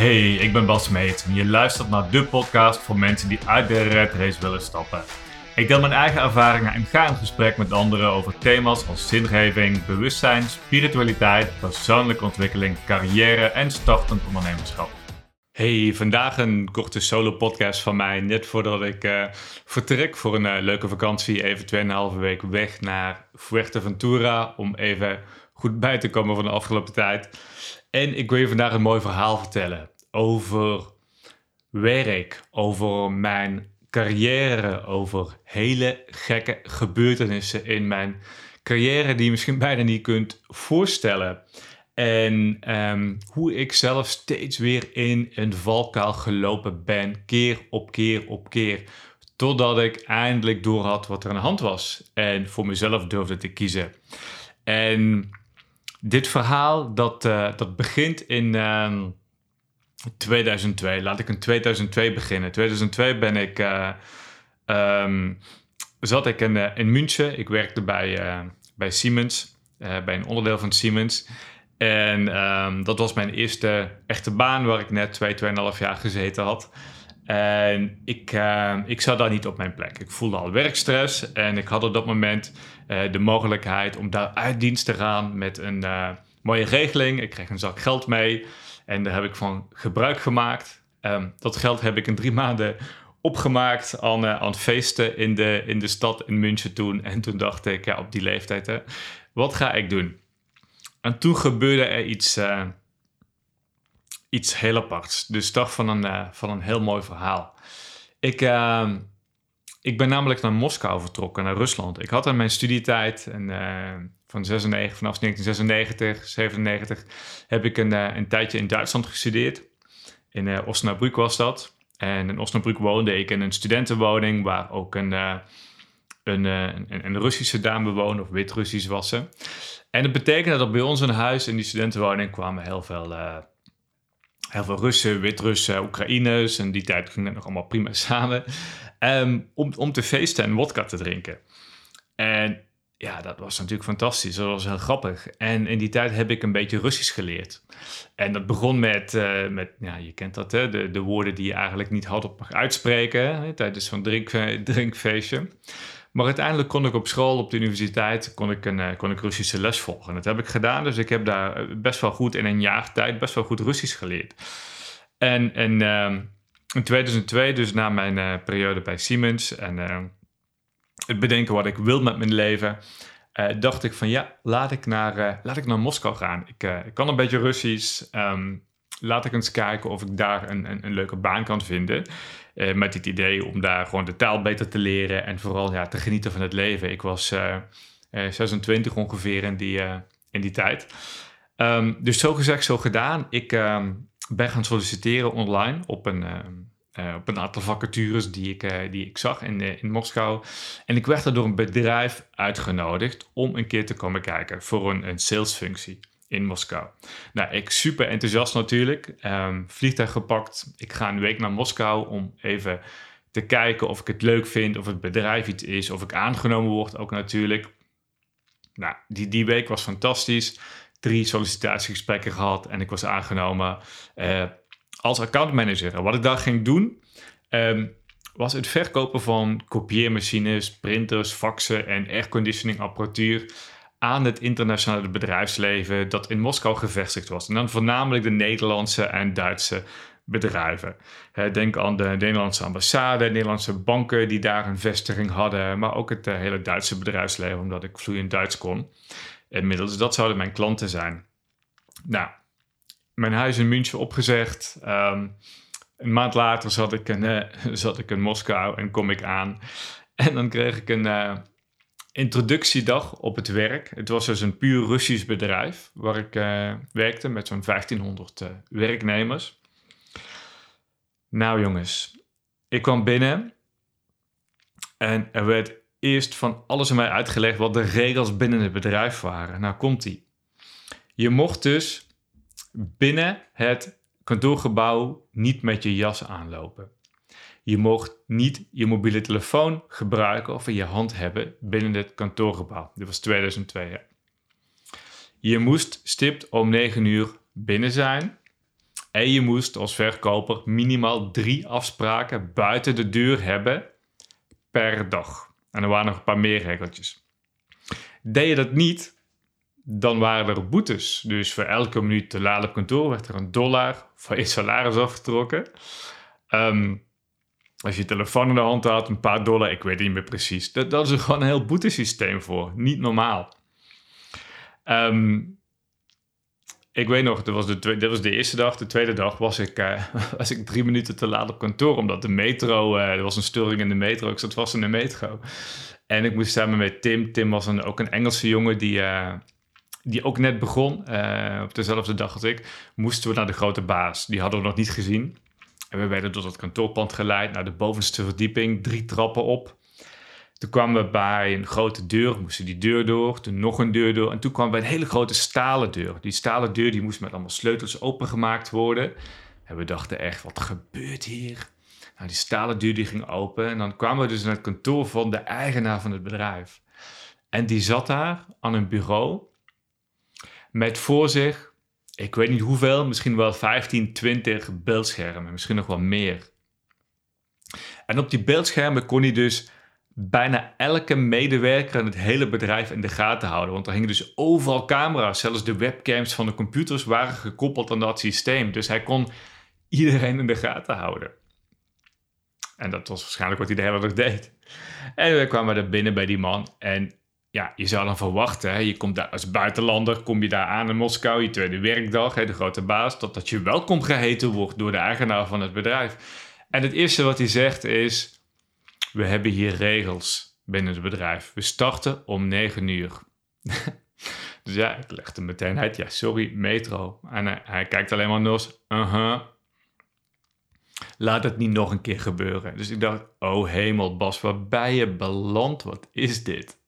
Hey, ik ben Bas Meet en je luistert naar de podcast voor mensen die uit de red race willen stappen. Ik deel mijn eigen ervaringen en ga in gesprek met anderen over thema's als zingeving, bewustzijn, spiritualiteit, persoonlijke ontwikkeling, carrière en startend ondernemerschap. Hey, vandaag een korte solo podcast van mij, net voordat ik uh, vertrek voor een uh, leuke vakantie, even 2,5 week weg naar Fuerteventura om even goed bij te komen van de afgelopen tijd. En ik wil je vandaag een mooi verhaal vertellen over werk, over mijn carrière, over hele gekke gebeurtenissen in mijn carrière die je misschien bijna niet kunt voorstellen. En um, hoe ik zelf steeds weer in een valkuil gelopen ben, keer op keer op keer. Totdat ik eindelijk door had wat er aan de hand was. En voor mezelf durfde te kiezen. En dit verhaal, dat, uh, dat begint in um, 2002. Laat ik in 2002 beginnen. 2002 ben ik, uh, um, zat ik in, uh, in München. Ik werkte bij, bij Siemens, bij een onderdeel van Siemens. En um, dat was mijn eerste echte baan waar ik net 2, 2,5 jaar gezeten had. En ik, uh, ik zat daar niet op mijn plek. Ik voelde al werkstress en ik had op dat moment uh, de mogelijkheid om daar uit dienst te gaan met een uh, mooie regeling. Ik kreeg een zak geld mee en daar heb ik van gebruik gemaakt. Um, dat geld heb ik in drie maanden opgemaakt aan, aan feesten in de, in de stad in München toen. En toen dacht ik, ja, op die leeftijd, hè, wat ga ik doen? En toen gebeurde er iets, iets heel aparts. De start van een, uh, van een heel mooi verhaal. Ik, uh, ik ben namelijk naar Moskou vertrokken, naar Rusland. Ik had in mijn studietijd en, van 96, vanaf 1996, 97 heb ik een, een tijdje in Duitsland gestudeerd. In uh, Osnabrück was dat. En in Osnabrück woonde ik in een studentenwoning waar ook een, een, een, een Russische dame woonde, of Wit-Russisch was ze. En dat betekende dat bij ons in huis, in die studentenwoning, kwamen heel veel, uh, heel veel Russen, Wit-Russen, Oekraïners. En die tijd ging het nog allemaal prima samen. Um, om, om te feesten en wodka te drinken. En ja, dat was natuurlijk fantastisch. Dat was heel grappig. En in die tijd heb ik een beetje Russisch geleerd. En dat begon met, uh, met ja, je kent dat, hè? De, de woorden die je eigenlijk niet hardop mag uitspreken hè? tijdens zo'n drink, drinkfeestje. Maar uiteindelijk kon ik op school, op de universiteit, kon ik een kon ik Russische les volgen. Dat heb ik gedaan, dus ik heb daar best wel goed in een jaar tijd best wel goed Russisch geleerd. En, en uh, in 2002, dus na mijn uh, periode bij Siemens en het bedenken wat ik wil met mijn leven, dacht ik van ja, laat ik naar, laat ik naar Moskou gaan. Ik, ik kan een beetje Russisch. Um, laat ik eens kijken of ik daar een, een, een leuke baan kan vinden. Uh, met het idee om daar gewoon de taal beter te leren en vooral ja, te genieten van het leven. Ik was uh, uh, 26 ongeveer in die, in die tijd. Um, dus zo gezegd, zo gedaan. Ik um, ben gaan solliciteren online op een, op een aantal vacatures die ik, die ik zag in, in Moskou. En ik werd er door een bedrijf uitgenodigd om een keer te komen kijken voor een, een salesfunctie in Moskou. Nou, ik super enthousiast natuurlijk. Um, vliegtuig gepakt. Ik ga een week naar Moskou om even te kijken of ik het leuk vind, of het bedrijf iets is, of ik aangenomen word ook natuurlijk. Nou, die, die week was fantastisch. Drie sollicitatiegesprekken gehad en ik was aangenomen uh, als accountmanager. En wat ik daar ging doen, um, was het verkopen van kopieermachines, printers, faxen en airconditioning apparatuur aan het internationale bedrijfsleven dat in Moskou gevestigd was. En dan voornamelijk de Nederlandse en Duitse bedrijven. Denk aan de Nederlandse ambassade, Nederlandse banken die daar een vestiging hadden, maar ook het eh, hele Duitse bedrijfsleven, omdat ik vloeiend Duits kon. Inmiddels, dat zouden mijn klanten zijn. Nou, mijn huis in München opgezegd. Um, een maand later zat ik, in, uh, zat ik in Moskou en kom ik aan. En dan kreeg ik een, uh, introductiedag op het werk. Het was dus een puur Russisch bedrijf waar ik uh, werkte met zo'n 1500 uh, werknemers. Nou jongens, ik kwam binnen en er werd eerst van alles aan mij uitgelegd wat de regels binnen het bedrijf waren. Nou komt ie. Je mocht dus binnen het kantoorgebouw niet met je jas aanlopen. Je mocht niet je mobiele telefoon gebruiken of in je hand hebben binnen het kantoorgebouw. Dit was 2002. Je moest stipt om 9 uur binnen zijn. En je moest als verkoper minimaal drie afspraken buiten de deur hebben per dag. En er waren nog een paar meer regeltjes. Deed je dat niet, dan waren er boetes. Dus voor elke minuut te laat op kantoor werd er een dollar van je salaris afgetrokken. Ehm, als je telefoon in de hand had, een paar dollar, ik weet niet meer precies. Dat, dat is er gewoon een heel boetesysteem voor. Niet normaal. Um, ik weet nog, dat was, de tweede, dat was de eerste dag. De tweede dag was ik, uh, was ik drie minuten te laat op kantoor. Omdat de metro, uh, er was een storing in de metro. Ik zat vast in de metro. En ik moest samen met Tim. Tim was een, ook een Engelse jongen die, uh, die ook net begon. op dezelfde dag als ik. Moesten we naar de grote baas. Die hadden we nog niet gezien. En we werden door dat kantoorpand geleid naar de bovenste verdieping. Drie trappen op. Toen kwamen we bij een grote deur, moesten die deur door, toen nog een deur door. En toen kwamen we bij een hele grote stalen deur. Die stalen deur die moest met allemaal sleutels opengemaakt worden. En we dachten echt, wat gebeurt hier? Nou, die stalen deur die ging open. En dan kwamen we dus naar het kantoor van de eigenaar van het bedrijf. En die zat daar aan een bureau met voor zich, ik weet niet hoeveel, misschien wel 15, 20 beeldschermen, misschien nog wel meer. En op die beeldschermen kon hij dus bijna elke medewerker in het hele bedrijf in de gaten houden. Want er hingen dus overal camera's. Zelfs de webcams van de computers waren gekoppeld aan dat systeem. Dus hij kon iedereen in de gaten houden. En dat was waarschijnlijk wat hij de hele dag deed. En we kwamen er binnen bij die man. En ja, je zou dan verwachten, hè, je komt daar als buitenlander, kom je daar aan in Moskou, je tweede werkdag, hè, de grote baas, dat, dat je welkom geheten wordt door de eigenaar van het bedrijf. En het eerste wat hij zegt is, we hebben hier regels binnen het bedrijf. We starten om 9 uur. dus ja, ik legde meteen uit, ja, sorry, metro. En hij, kijkt alleen maar nos, uh-huh. Laat het niet nog een keer gebeuren. Dus ik dacht, oh hemel, Bas, waar ben je beland? Wat is dit?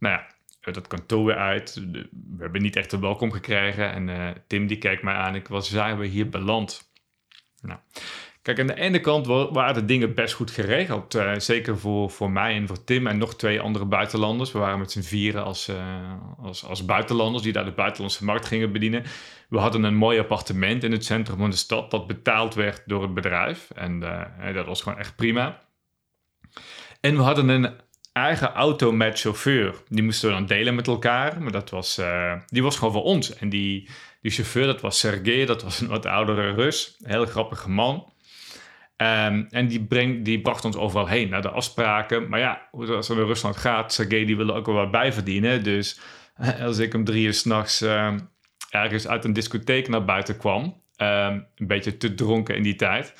Nou ja, dat kantoor weer uit. We hebben niet echt een welkom gekregen. En uh, Tim die kijkt mij aan. Ik was, zijn we hier beland? Nou, Kijk, aan de ene kant waren de dingen best goed geregeld. Uh, zeker voor, voor mij en voor Tim en nog twee andere buitenlanders. We waren met z'n vieren als, uh, als, als buitenlanders die daar de buitenlandse markt gingen bedienen. We hadden een mooi appartement in het centrum van de stad dat betaald werd door het bedrijf. En dat was gewoon echt prima. En we hadden een eigen auto met chauffeur. Die moesten we dan delen met elkaar. Maar dat was, die was gewoon voor ons. En die, die chauffeur, dat was Sergej. Dat was een wat oudere Rus. Een heel grappige man. Um, en die, breng, die bracht ons overal heen naar de afspraken. Maar ja, als er naar Rusland gaat, Sergej die wil er ook wel wat bij verdienen. Dus als ik om drie uur s'nachts uh, ergens uit een discotheek naar buiten kwam, um, een beetje te dronken in die tijd,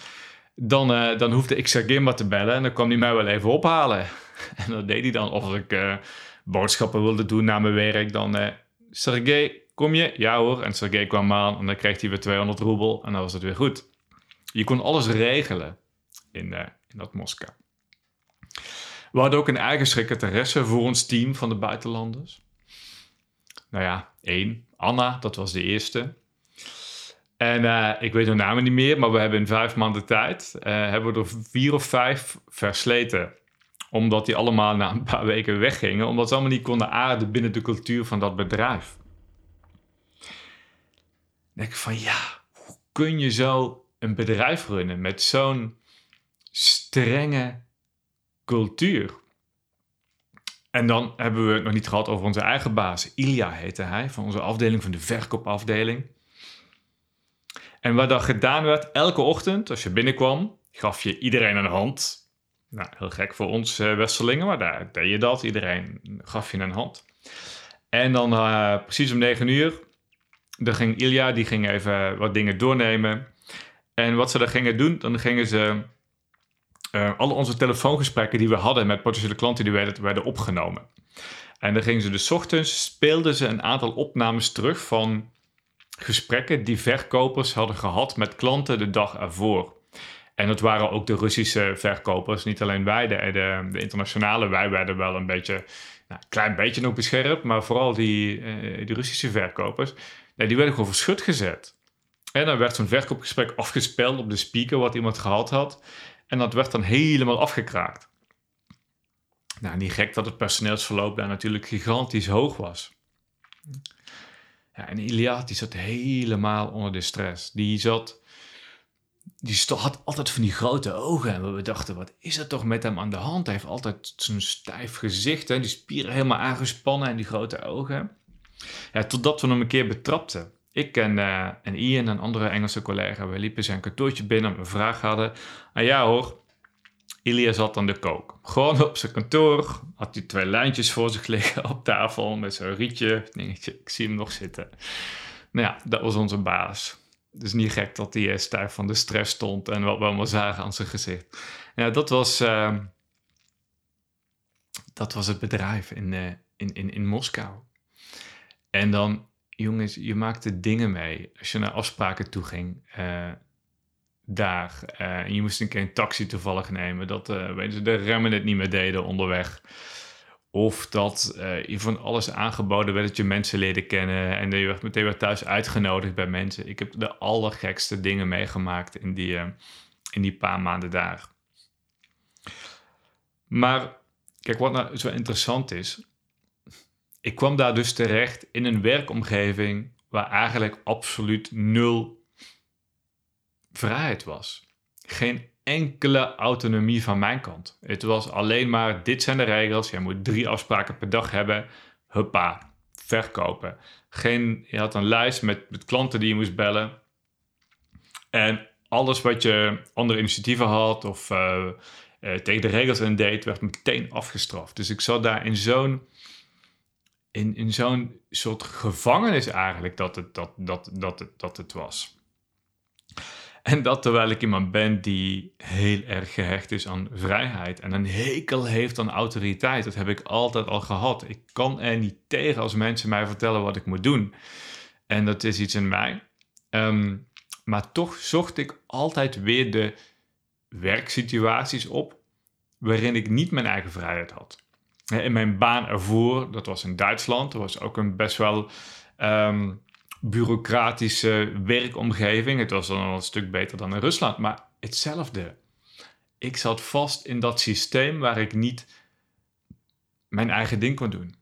dan, uh, dan hoefde ik Sergej maar te bellen en dan kwam hij mij wel even ophalen. en dat deed hij dan. Of ik uh, boodschappen wilde doen na mijn werk, dan uh, Sergej, kom je? Ja hoor. En Sergej kwam aan en dan kreeg hij weer 200 roebel en dan was het weer goed. Je kon alles regelen in, uh, in dat Moskou. We hadden ook een eigen secretaresse voor ons team van de buitenlanders. Nou ja, één. Anna, dat was de eerste. En ik weet hun namen niet meer, maar we hebben in vijf maanden tijd... Hebben we er vier of vijf versleten. Omdat die allemaal na een paar weken weggingen. Omdat ze allemaal niet konden aarden binnen de cultuur van dat bedrijf. Dan denk ik van ja, hoe kun je zo een bedrijf runnen met zo'n strenge cultuur. En dan hebben we het nog niet gehad over onze eigen baas. Ilja heette hij, van onze afdeling, van de verkoopafdeling. En wat dan gedaan werd, elke ochtend als je binnenkwam, gaf je iedereen een hand. Nou, heel gek voor ons uh, Westerlingen, maar daar deed je dat. Iedereen gaf je een hand. En dan uh, precies om negen uur, dan ging Ilja, die ging even wat dingen doornemen. En wat ze dan gingen doen, dan gingen ze uh, alle onze telefoongesprekken die we hadden met potentiële klanten, die werden, opgenomen. En dan gingen ze dus ochtends, speelden ze een aantal opnames terug van gesprekken die verkopers hadden gehad met klanten de dag ervoor. En dat waren ook de Russische verkopers, niet alleen wij, de, de, de internationale. Wij werden wel een beetje, nou, een klein beetje nog beschermd, maar vooral die, uh, die Russische verkopers, die werden gewoon verschut gezet. En dan werd zo'n verkoopgesprek afgespeeld op de speaker wat iemand gehad had. En dat werd dan helemaal afgekraakt. Nou, niet gek dat het personeelsverloop daar natuurlijk gigantisch hoog was. Ja, en Iliad die zat helemaal onder de stress. Die zat die had altijd van die grote ogen. En we dachten, wat is er toch met hem aan de hand? Hij heeft altijd zo'n stijf gezicht. Hè? Die spieren helemaal aangespannen en die grote ogen. Ja, totdat we hem een keer betrapten. Ik en, uh, en Ian, een andere Engelse collega, we liepen zijn kantoortje binnen en we een vraag hadden. En ja hoor, Ilya zat aan de kook. Gewoon op zijn kantoor had hij twee lijntjes voor zich liggen op tafel met zo'n rietje. Dingetje. Ik zie hem nog zitten. Nou ja, dat was onze baas. Dus niet gek dat hij stijf van de stress stond en wat we allemaal zagen aan zijn gezicht. Ja, dat was, uh, dat was het bedrijf in, uh, in, in, in Moskou. En dan, jongens, je maakte dingen mee. Als je naar afspraken toe ging, uh, daar. en je moest een keer een taxi toevallig nemen. Dat uh, ze, de remmen het niet meer deden onderweg. Of dat uh, je van alles aangeboden werd dat je mensen leerde kennen en je meteen weer thuis uitgenodigd bij mensen. Ik heb de allergekste dingen meegemaakt in die, uh, in die paar maanden daar. Maar kijk, wat nou zo interessant is. Ik kwam daar dus terecht in een werkomgeving waar eigenlijk absoluut nul vrijheid was. Geen enkele autonomie van mijn kant. Het was alleen maar, dit zijn de regels. Jij moet drie afspraken per dag hebben. Huppa, verkopen. Geen, je had een lijst met, klanten die je moest bellen. En alles wat je andere initiatieven had of uh, uh, tegen de regels in deed, werd meteen afgestraft. Dus ik zat daar in zo'n in, in zo'n soort gevangenis eigenlijk dat het, dat, dat, dat, dat het was. En dat terwijl ik iemand ben die heel erg gehecht is aan vrijheid en een hekel heeft aan autoriteit. Dat heb ik altijd al gehad. Ik kan er niet tegen als mensen mij vertellen wat ik moet doen. En dat is iets in mij. Ehm, maar toch zocht ik altijd weer de werksituaties op waarin ik niet mijn eigen vrijheid had. In mijn baan ervoor, dat was in Duitsland, dat was ook een best wel ehm, bureaucratische werkomgeving. Het was dan een stuk beter dan in Rusland, maar hetzelfde. Ik zat vast in dat systeem waar ik niet mijn eigen ding kon doen.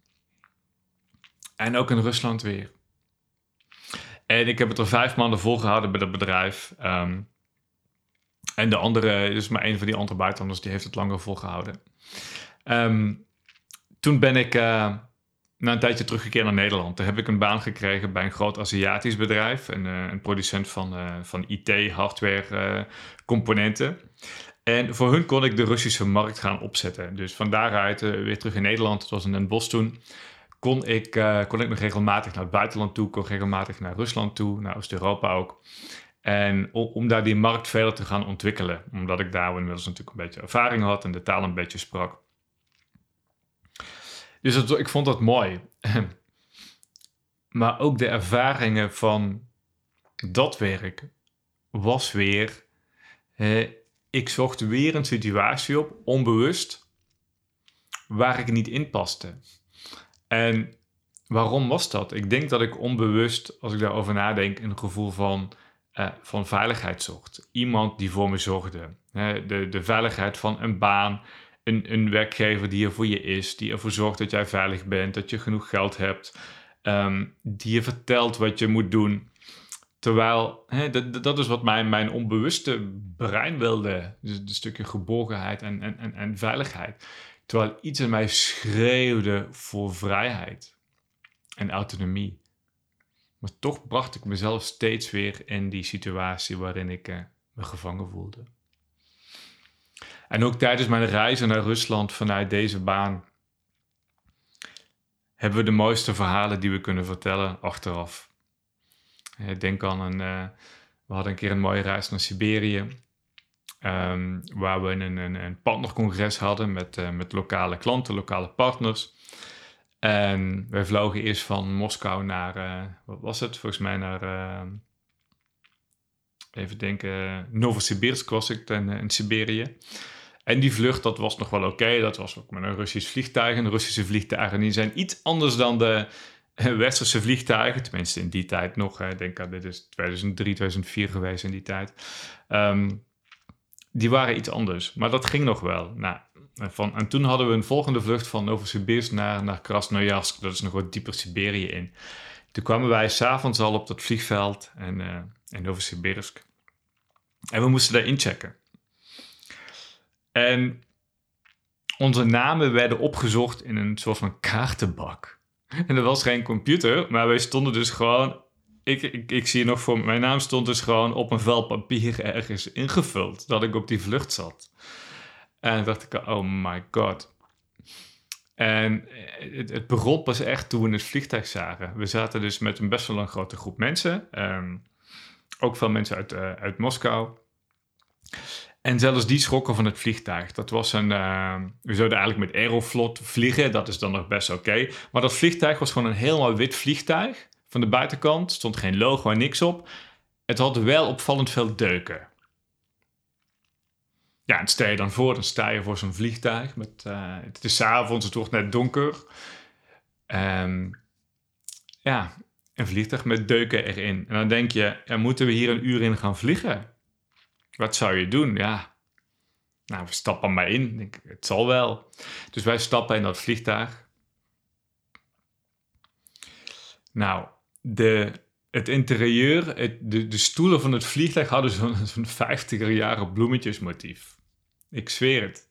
En ook in Rusland weer. En ik heb het er vijf maanden volgehouden bij dat bedrijf. Um, en de andere, dus maar een van die andere buitenlanders, die heeft het langer volgehouden. Um, toen ben ik uh, na een tijdje teruggekeerd naar Nederland. Daar heb ik een baan gekregen bij een groot Aziatisch bedrijf. Een, uh, een producent van, uh, van IT, hardware, componenten. En voor hun kon ik de Russische markt gaan opzetten. Dus van daaruit weer terug in Nederland. Het was in Den Bosch toen kon ik, kon ik nog regelmatig naar het buitenland toe, kon regelmatig naar Rusland toe, naar Oost-Europa ook. En om, om, daar die markt verder te gaan ontwikkelen, omdat ik daar inmiddels natuurlijk een beetje ervaring had en de taal een beetje sprak. Dus ik vond dat mooi. maar ook de ervaringen van dat werk was weer. ik zocht weer een situatie op, onbewust, waar ik niet in paste. En waarom was dat? Ik denk dat ik onbewust, als ik daarover nadenk, een gevoel van, uh, van veiligheid zocht. Iemand die voor me zorgde. de, de veiligheid van een baan, een, een werkgever die er voor je is, die ervoor zorgt dat jij veilig bent, dat je genoeg geld hebt, ehm, die je vertelt wat je moet doen. Terwijl, hè, dat, dat is wat mijn, mijn onbewuste brein wilde. Dus een stukje geborgenheid en, en, en, en veiligheid. Terwijl iets in mij schreeuwde voor vrijheid en autonomie. Maar toch bracht ik mezelf steeds weer in die situatie waarin ik eh, me gevangen voelde. En ook tijdens mijn reizen naar Rusland vanuit deze baan hebben we de mooiste verhalen die we kunnen vertellen achteraf. Denk aan een. Uh, we hadden een keer een mooie reis naar Siberië. Um, waar we een, een, een partnercongres hadden met, uh, met lokale klanten, lokale partners. En wij vlogen eerst van Moskou naar, wat was het? Volgens mij naar, even denken, Novosibirsk was ik in Siberië. En die vlucht, dat was nog wel oké. Dat was ook met een Russisch vliegtuig. En Russische vliegtuigen die zijn iets anders dan de westerse vliegtuigen. Tenminste in die tijd nog. Ik denk dat dit is 2003, 2004 geweest in die tijd. Um, die waren iets anders. Maar dat ging nog wel. Nou, van, en toen hadden we een volgende vlucht van Novosibirsk naar, naar Krasnojarsk. Dat is nog wat dieper Siberië in. Toen kwamen wij s'avonds al op dat vliegveld en, uh, in Novosibirsk. En we moesten daar inchecken. En onze namen werden opgezocht in een soort van kaartenbak. En er was geen computer, maar wij stonden dus gewoon. Ik, ik, ik zie nog voor mijn naam stond dus gewoon op een vel papier ergens ingevuld dat ik op die vlucht zat. En dacht ik, oh my god. En het, het begon pas echt toen we het vliegtuig zagen. We zaten dus met een best wel een grote groep mensen. Ehm, ook veel mensen uit, uh, uit Moskou. En zelfs die schrokken van het vliegtuig. Dat was een. Uh, we zouden eigenlijk met Aeroflot vliegen. Dat is dan nog best oké. Maar dat vliegtuig was gewoon een helemaal wit vliegtuig. Van de buitenkant stond geen logo en niks op. Het had wel opvallend veel deuken. Ja, en stel je dan voor, dan sta je voor zo'n vliegtuig. Met, uh, het is avonds, het wordt net donker. Um, ja, een vliegtuig met deuken erin. En dan denk je, moeten we hier een uur in gaan vliegen? Wat zou je doen? Ja, nou, we stappen maar in. Het zal wel. Dus wij stappen in dat vliegtuig. Nou, de, het interieur, het, de, de stoelen van het vliegtuig hadden zo'n zo'n 50er jaren bloemetjesmotief. Ik zweer het.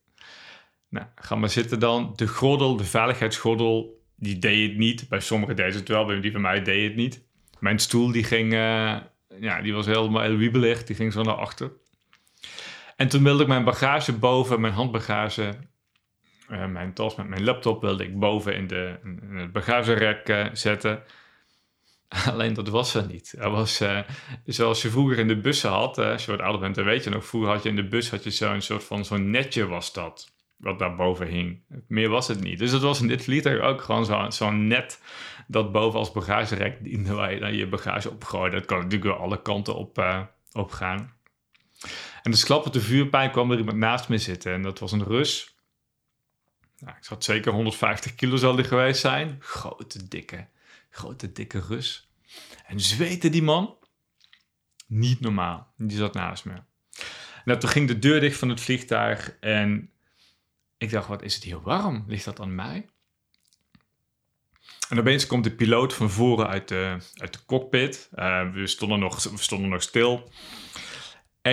Nou, ga maar zitten dan. De gordel, de veiligheidsgordel, die deed het niet. Bij sommigen deed het wel, bij die van mij deed het niet. Mijn stoel die ging, uh, ja, die was helemaal wiebelig, die ging zo naar achter. En toen wilde ik mijn bagage boven, mijn handbagage, uh, mijn tas met mijn laptop, wilde ik boven in, de, het bagagerek uh, zetten. Alleen dat was er niet. Er was, uh, zoals je vroeger in de bussen had, als je wat ouder bent, dan weet je nog, vroeger had je in de bus had je zo'n soort van zo'n netje was dat, wat daarboven hing. Meer was het niet. Dus het was in dit vliegtuig ook gewoon zo'n zo net dat boven als bagagerek diende, waar je dan je bagage opgooide. Dat kan natuurlijk wel alle kanten op, op gaan. En de klap op de vuurpijn kwam er iemand naast me zitten en dat was een Rus. Nou, ik zat zeker 150 kilo zal die geweest zijn. Grote, dikke, grote, dikke Rus. En zweten die man? Niet normaal. Die zat naast me. Nou, toen ging de deur dicht van het vliegtuig en ik dacht, wat is het hier warm? Ligt dat aan mij? En opeens komt de piloot van voren uit de, uit de cockpit. Uh, we, stonden nog, we stonden nog stil.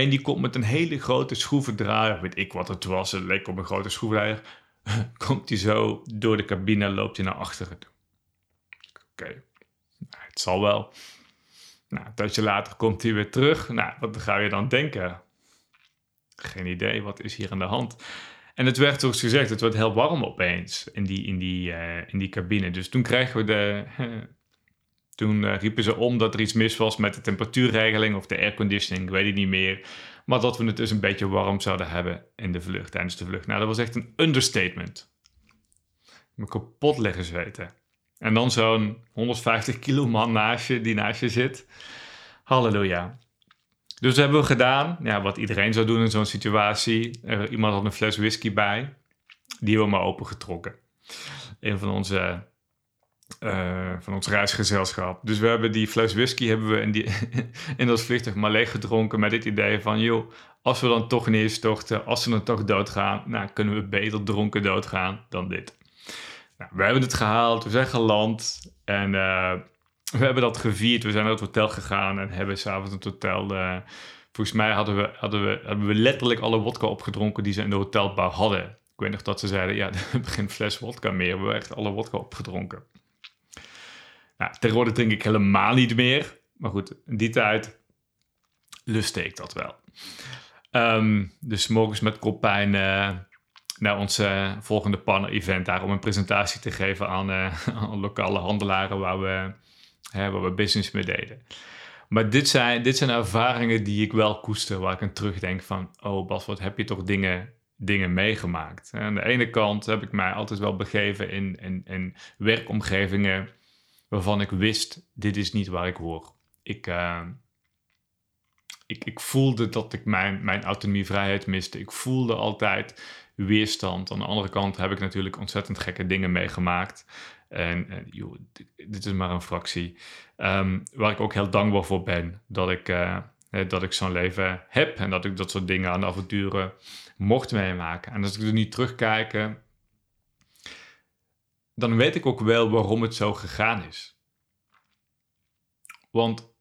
En die komt met een hele grote schroevendraaier, weet ik wat het was, het leek op een grote schroevendraaier. komt hij zo door de cabine, loopt hij naar achteren. Oké, nou, het zal wel. Nou, een tijdje later komt hij weer terug. Nou, wat ga je dan denken? Geen idee, wat is hier aan de hand? En het werd zoals gezegd, het werd heel warm opeens in die, in die, uh, in die cabine. Dus toen kregen we de, toen uh, riepen ze om dat er iets mis was met de temperatuurregeling of de airconditioning, ik weet het niet meer. Maar dat we het dus een beetje warm zouden hebben in de vlucht, tijdens de vlucht. Nou, dat was echt een understatement. Me kapot liggen zweten. En dan zo'n 150 kilo man naast je, die naast je zit. Halleluja. Dus dat hebben we gedaan. Ja, wat iedereen zou doen in zo'n situatie. Iemand had een fles whisky bij. Die hebben we maar opengetrokken. Een van onze uh, van ons reisgezelschap. Dus we hebben die fles whisky hebben we in, die, in dat vliegtuig maar leeg gedronken met het idee van, joh, als we dan toch neerstorten, als we dan toch doodgaan, nou kunnen we beter dronken doodgaan dan dit. Nou, we hebben het gehaald, we zijn geland en uh, we hebben dat gevierd. We zijn naar het hotel gegaan en hebben s'avonds het hotel... Uh, volgens mij hadden we, hadden, we, hadden we letterlijk alle wodka opgedronken die ze in de hotelbar hadden. Ik weet nog dat ze zeiden, ja, hebben geen fles wodka meer. We hebben echt alle wodka opgedronken. Nou, tegenwoordig drink ik helemaal niet meer. Maar goed, in die tijd lustte ik dat wel. Um, dus morgens met koppijn uh, naar uh, volgende partner-event daar om een presentatie te geven aan, uh, aan lokale handelaren waar we, hè, waar we business mee deden. Maar dit zijn, dit zijn ervaringen die ik wel koester, waar ik aan terugdenk van, oh Bas, wat heb je toch dingen, dingen meegemaakt. Aan de ene kant heb ik mij altijd wel begeven in, in, in werkomgevingen waarvan ik wist, dit is niet waar ik hoor. Ik, uh, ik, ik voelde dat ik mijn, mijn autonomie, vrijheid miste. Ik voelde altijd weerstand. Aan de andere kant heb ik natuurlijk ontzettend gekke dingen meegemaakt. En, joh, dit, is maar een fractie. Um, waar ik ook heel dankbaar voor ben dat ik, uh, dat ik zo'n leven heb en dat ik dat soort dingen aan de avonturen mocht meemaken. En als ik er niet terugkijk, dan weet ik ook wel waarom het zo gegaan is. Want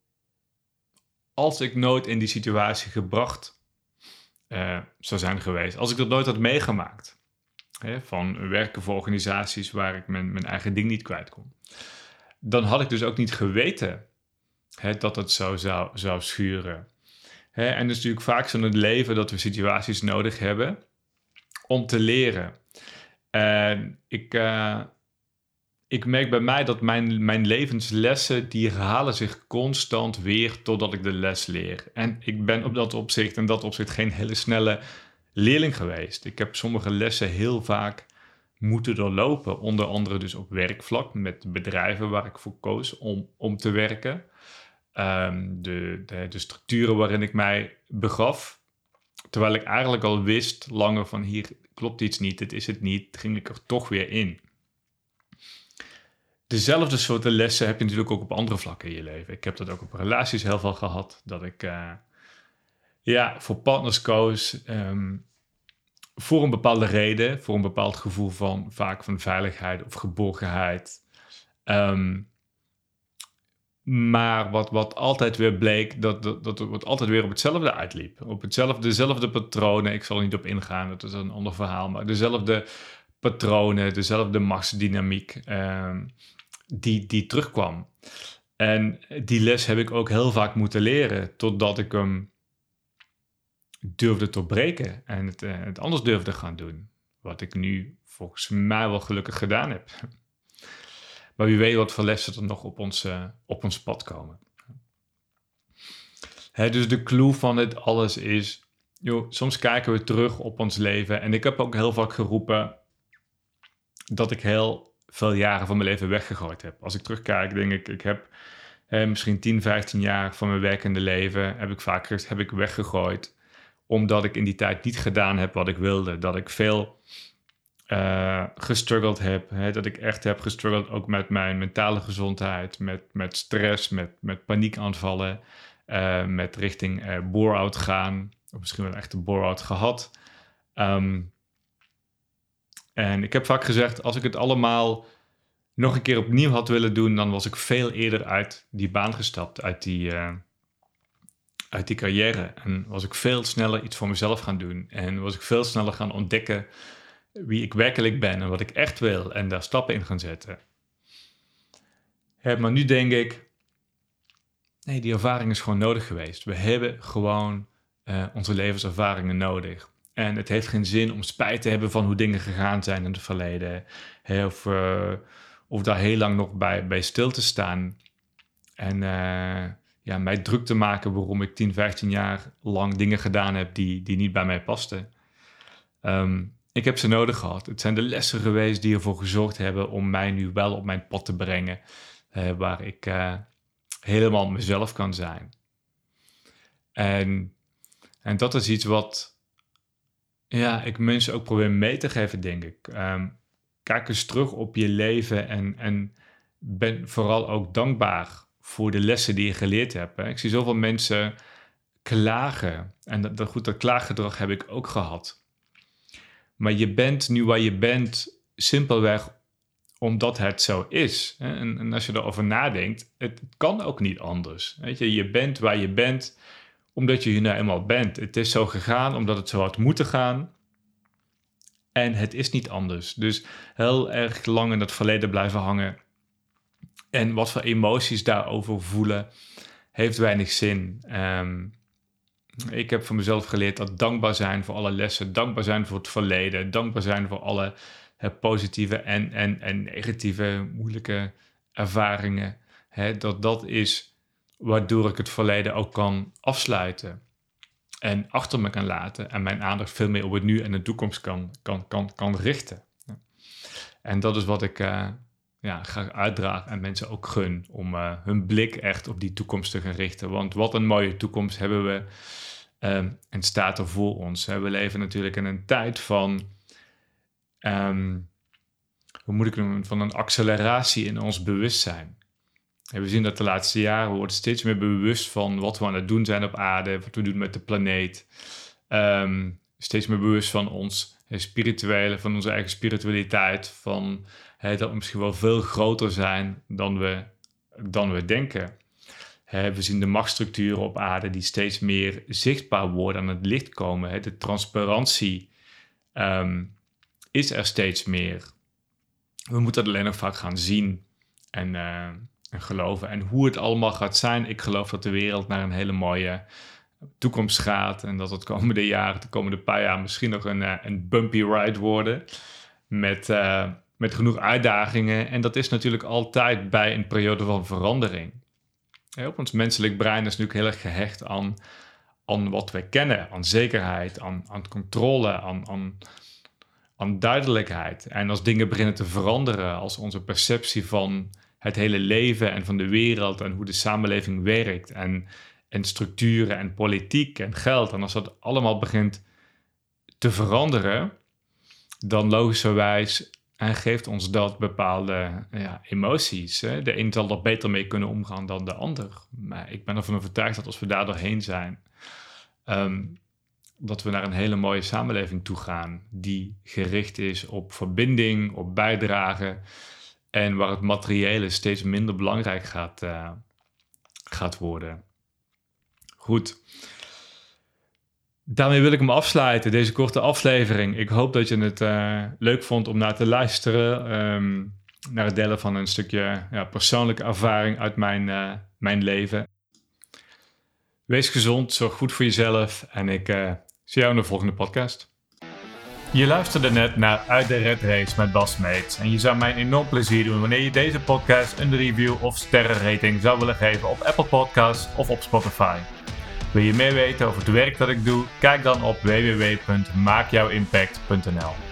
als ik nooit in die situatie gebracht uh, zou zijn geweest, als ik dat nooit had meegemaakt, hè, van werken voor organisaties waar ik mijn, mijn eigen ding niet kwijt kon, dan had ik dus ook niet geweten hè, dat het zo zou, zou schuren. Hè, en is natuurlijk vaak zo in het leven dat we situaties nodig hebben om te leren. En ik, uh, ik merk bij mij dat mijn, mijn levenslessen, die herhalen zich constant weer totdat ik de les leer. En ik ben op dat opzicht en dat opzicht geen hele snelle leerling geweest. Ik heb sommige lessen heel vaak moeten doorlopen. Onder andere dus op werkvlak met bedrijven waar ik voor koos om, om te werken. Ehm, de, de, de structuren waarin ik mij begaf. Terwijl ik eigenlijk al wist langer van hier klopt iets niet, dit is het niet, ging ik er toch weer in dezelfde soorten lessen heb je natuurlijk ook op andere vlakken in je leven. Ik heb dat ook op relaties heel veel gehad. Dat ik uh, ja, voor partners koos ehm, voor een bepaalde reden, voor een bepaald gevoel van vaak van veiligheid of geborgenheid. Ehm, maar wat, wat altijd weer bleek, dat, dat, dat het altijd weer op hetzelfde uitliep. Op hetzelfde, dezelfde patronen. Ik zal er niet op ingaan, dat is een ander verhaal. Maar dezelfde patronen, dezelfde machtsdynamiek. Um, die, die terugkwam. En die les heb ik ook heel vaak moeten leren, totdat ik hem durfde te breken en het, uh, het anders durfde gaan doen. Wat ik nu volgens mij wel gelukkig gedaan heb. Maar wie weet wat voor lessen er nog op ons, uh, op ons pad komen. Hè, dus de clue van het alles is, joh, soms kijken we terug op ons leven. En ik heb ook heel vaak geroepen dat ik heel veel jaren van mijn leven weggegooid heb. Als ik terugkijk, denk ik, ik heb misschien 10, 15 jaar van mijn werkende leven heb ik vaak heb ik weggegooid. Omdat ik in die tijd niet gedaan heb wat ik wilde. Dat ik veel uh, gestruggeld heb. Hè, dat ik echt heb gestruggeld ook met mijn mentale gezondheid. Met, met stress, met, met paniekaanvallen. Uh, met richting uh, bore-out gaan. Of misschien wel echt een bore-out gehad. Um, en ik heb vaak gezegd, als ik het allemaal nog een keer opnieuw had willen doen, dan was ik veel eerder uit die baan gestapt, uit die, uh, uit die carrière. En was ik veel sneller iets voor mezelf gaan doen. En was ik veel sneller gaan ontdekken wie ik werkelijk ben en wat ik echt wil. En daar stappen in gaan zetten. maar nu denk ik, nee, die ervaring is gewoon nodig geweest. We hebben gewoon uh, onze levenservaringen nodig. En het heeft geen zin om spijt te hebben van hoe dingen gegaan zijn in het verleden. of, uh, of daar heel lang nog bij, bij stil te staan. En uh, ja, mij druk te maken waarom ik 10, 15 jaar lang dingen gedaan heb die, die niet bij mij pasten. Um, ik heb ze nodig gehad. Het zijn de lessen geweest die ervoor gezorgd hebben om mij nu wel op mijn pad te brengen. Uh, waar ik helemaal mezelf kan zijn. En, en dat is iets wat ja, ik mensen ook probeer mee te geven, denk ik. Um, kijk eens terug op je leven en, en ben vooral ook dankbaar voor de lessen die je geleerd hebt. Hè. Ik zie zoveel mensen klagen. En dat, dat, goed, dat klaaggedrag heb ik ook gehad. Maar je bent nu waar je bent simpelweg omdat het zo is. En, en als je erover nadenkt, het kan ook niet anders. Weet je, je bent waar je bent omdat je hier nou eenmaal bent. Het is zo gegaan omdat het zo had moeten gaan. En het is niet anders. Dus heel erg lang in het verleden blijven hangen. En wat voor emoties daarover voelen, heeft weinig zin. Um, ik heb van mezelf geleerd dat dankbaar zijn voor alle lessen, dankbaar zijn voor het verleden, dankbaar zijn voor alle positieve en, en, en negatieve, moeilijke ervaringen. Dat dat is waardoor ik het verleden ook kan afsluiten en achter me kan laten en mijn aandacht veel meer op het nu en de toekomst kan, kan, kan, kan richten. En dat is wat ik uh, ja, graag uitdraag en mensen ook gun om uh, hun blik echt op die toekomst te gaan richten. Want wat een mooie toekomst hebben we um, en staat er voor ons. We leven natuurlijk in een tijd van, um, hoe moet ik noemen, van een acceleratie in ons bewustzijn. En we zien dat de laatste jaren, we worden steeds meer bewust van wat we aan het doen zijn op aarde, wat we doen met de planeet. Ehm, steeds meer bewust van ons spirituele, van onze eigen spiritualiteit, van dat we misschien wel veel groter zijn dan we, dan we denken. we zien de machtsstructuren op aarde die steeds meer zichtbaar worden, aan het licht komen. De transparantie ehm, is er steeds meer. We moeten het alleen nog vaak gaan zien en, uh, en geloven. En hoe het allemaal gaat zijn, ik geloof dat de wereld naar een hele mooie toekomst gaat. En dat het komende jaren, de komende paar jaar, misschien nog een, eh, een bumpy ride worden. Met, uh, met genoeg uitdagingen. En dat is natuurlijk altijd bij een periode van verandering. op ons menselijk brein is natuurlijk heel erg gehecht aan, aan wat we kennen, aan zekerheid, aan, aan controle, aan, aan, aan duidelijkheid. En als dingen beginnen te veranderen, als onze perceptie van het hele leven en van de wereld en hoe de samenleving werkt en, en structuren en politiek en geld, en als dat allemaal begint te veranderen, dan logischerwijs en geeft ons dat bepaalde ja, emoties. Hè? De een zal er beter mee kunnen omgaan dan de ander. Maar ik ben ervan overtuigd dat als we daar doorheen zijn, ehm, dat we naar een hele mooie samenleving toe gaan. Die gericht is op verbinding, op bijdrage. En waar het materiële steeds minder belangrijk gaat, uh, gaat worden. Goed. Daarmee wil ik hem afsluiten, deze korte aflevering. Ik hoop dat je het uh, leuk vond om naar te luisteren. Um, naar het delen van een stukje ja, persoonlijke ervaring uit mijn, uh, mijn leven. Wees gezond, zorg goed voor jezelf en ik zie jou in de volgende podcast. Je luisterde net naar Uit de Red Race met Bas Meets. En je zou mij een enorm plezier doen wanneer je deze podcast een review of sterrenrating zou willen geven op Apple Podcasts of op Spotify. Wil je meer weten over het werk dat ik doe? Kijk dan op www.maakjouwimpact.nl.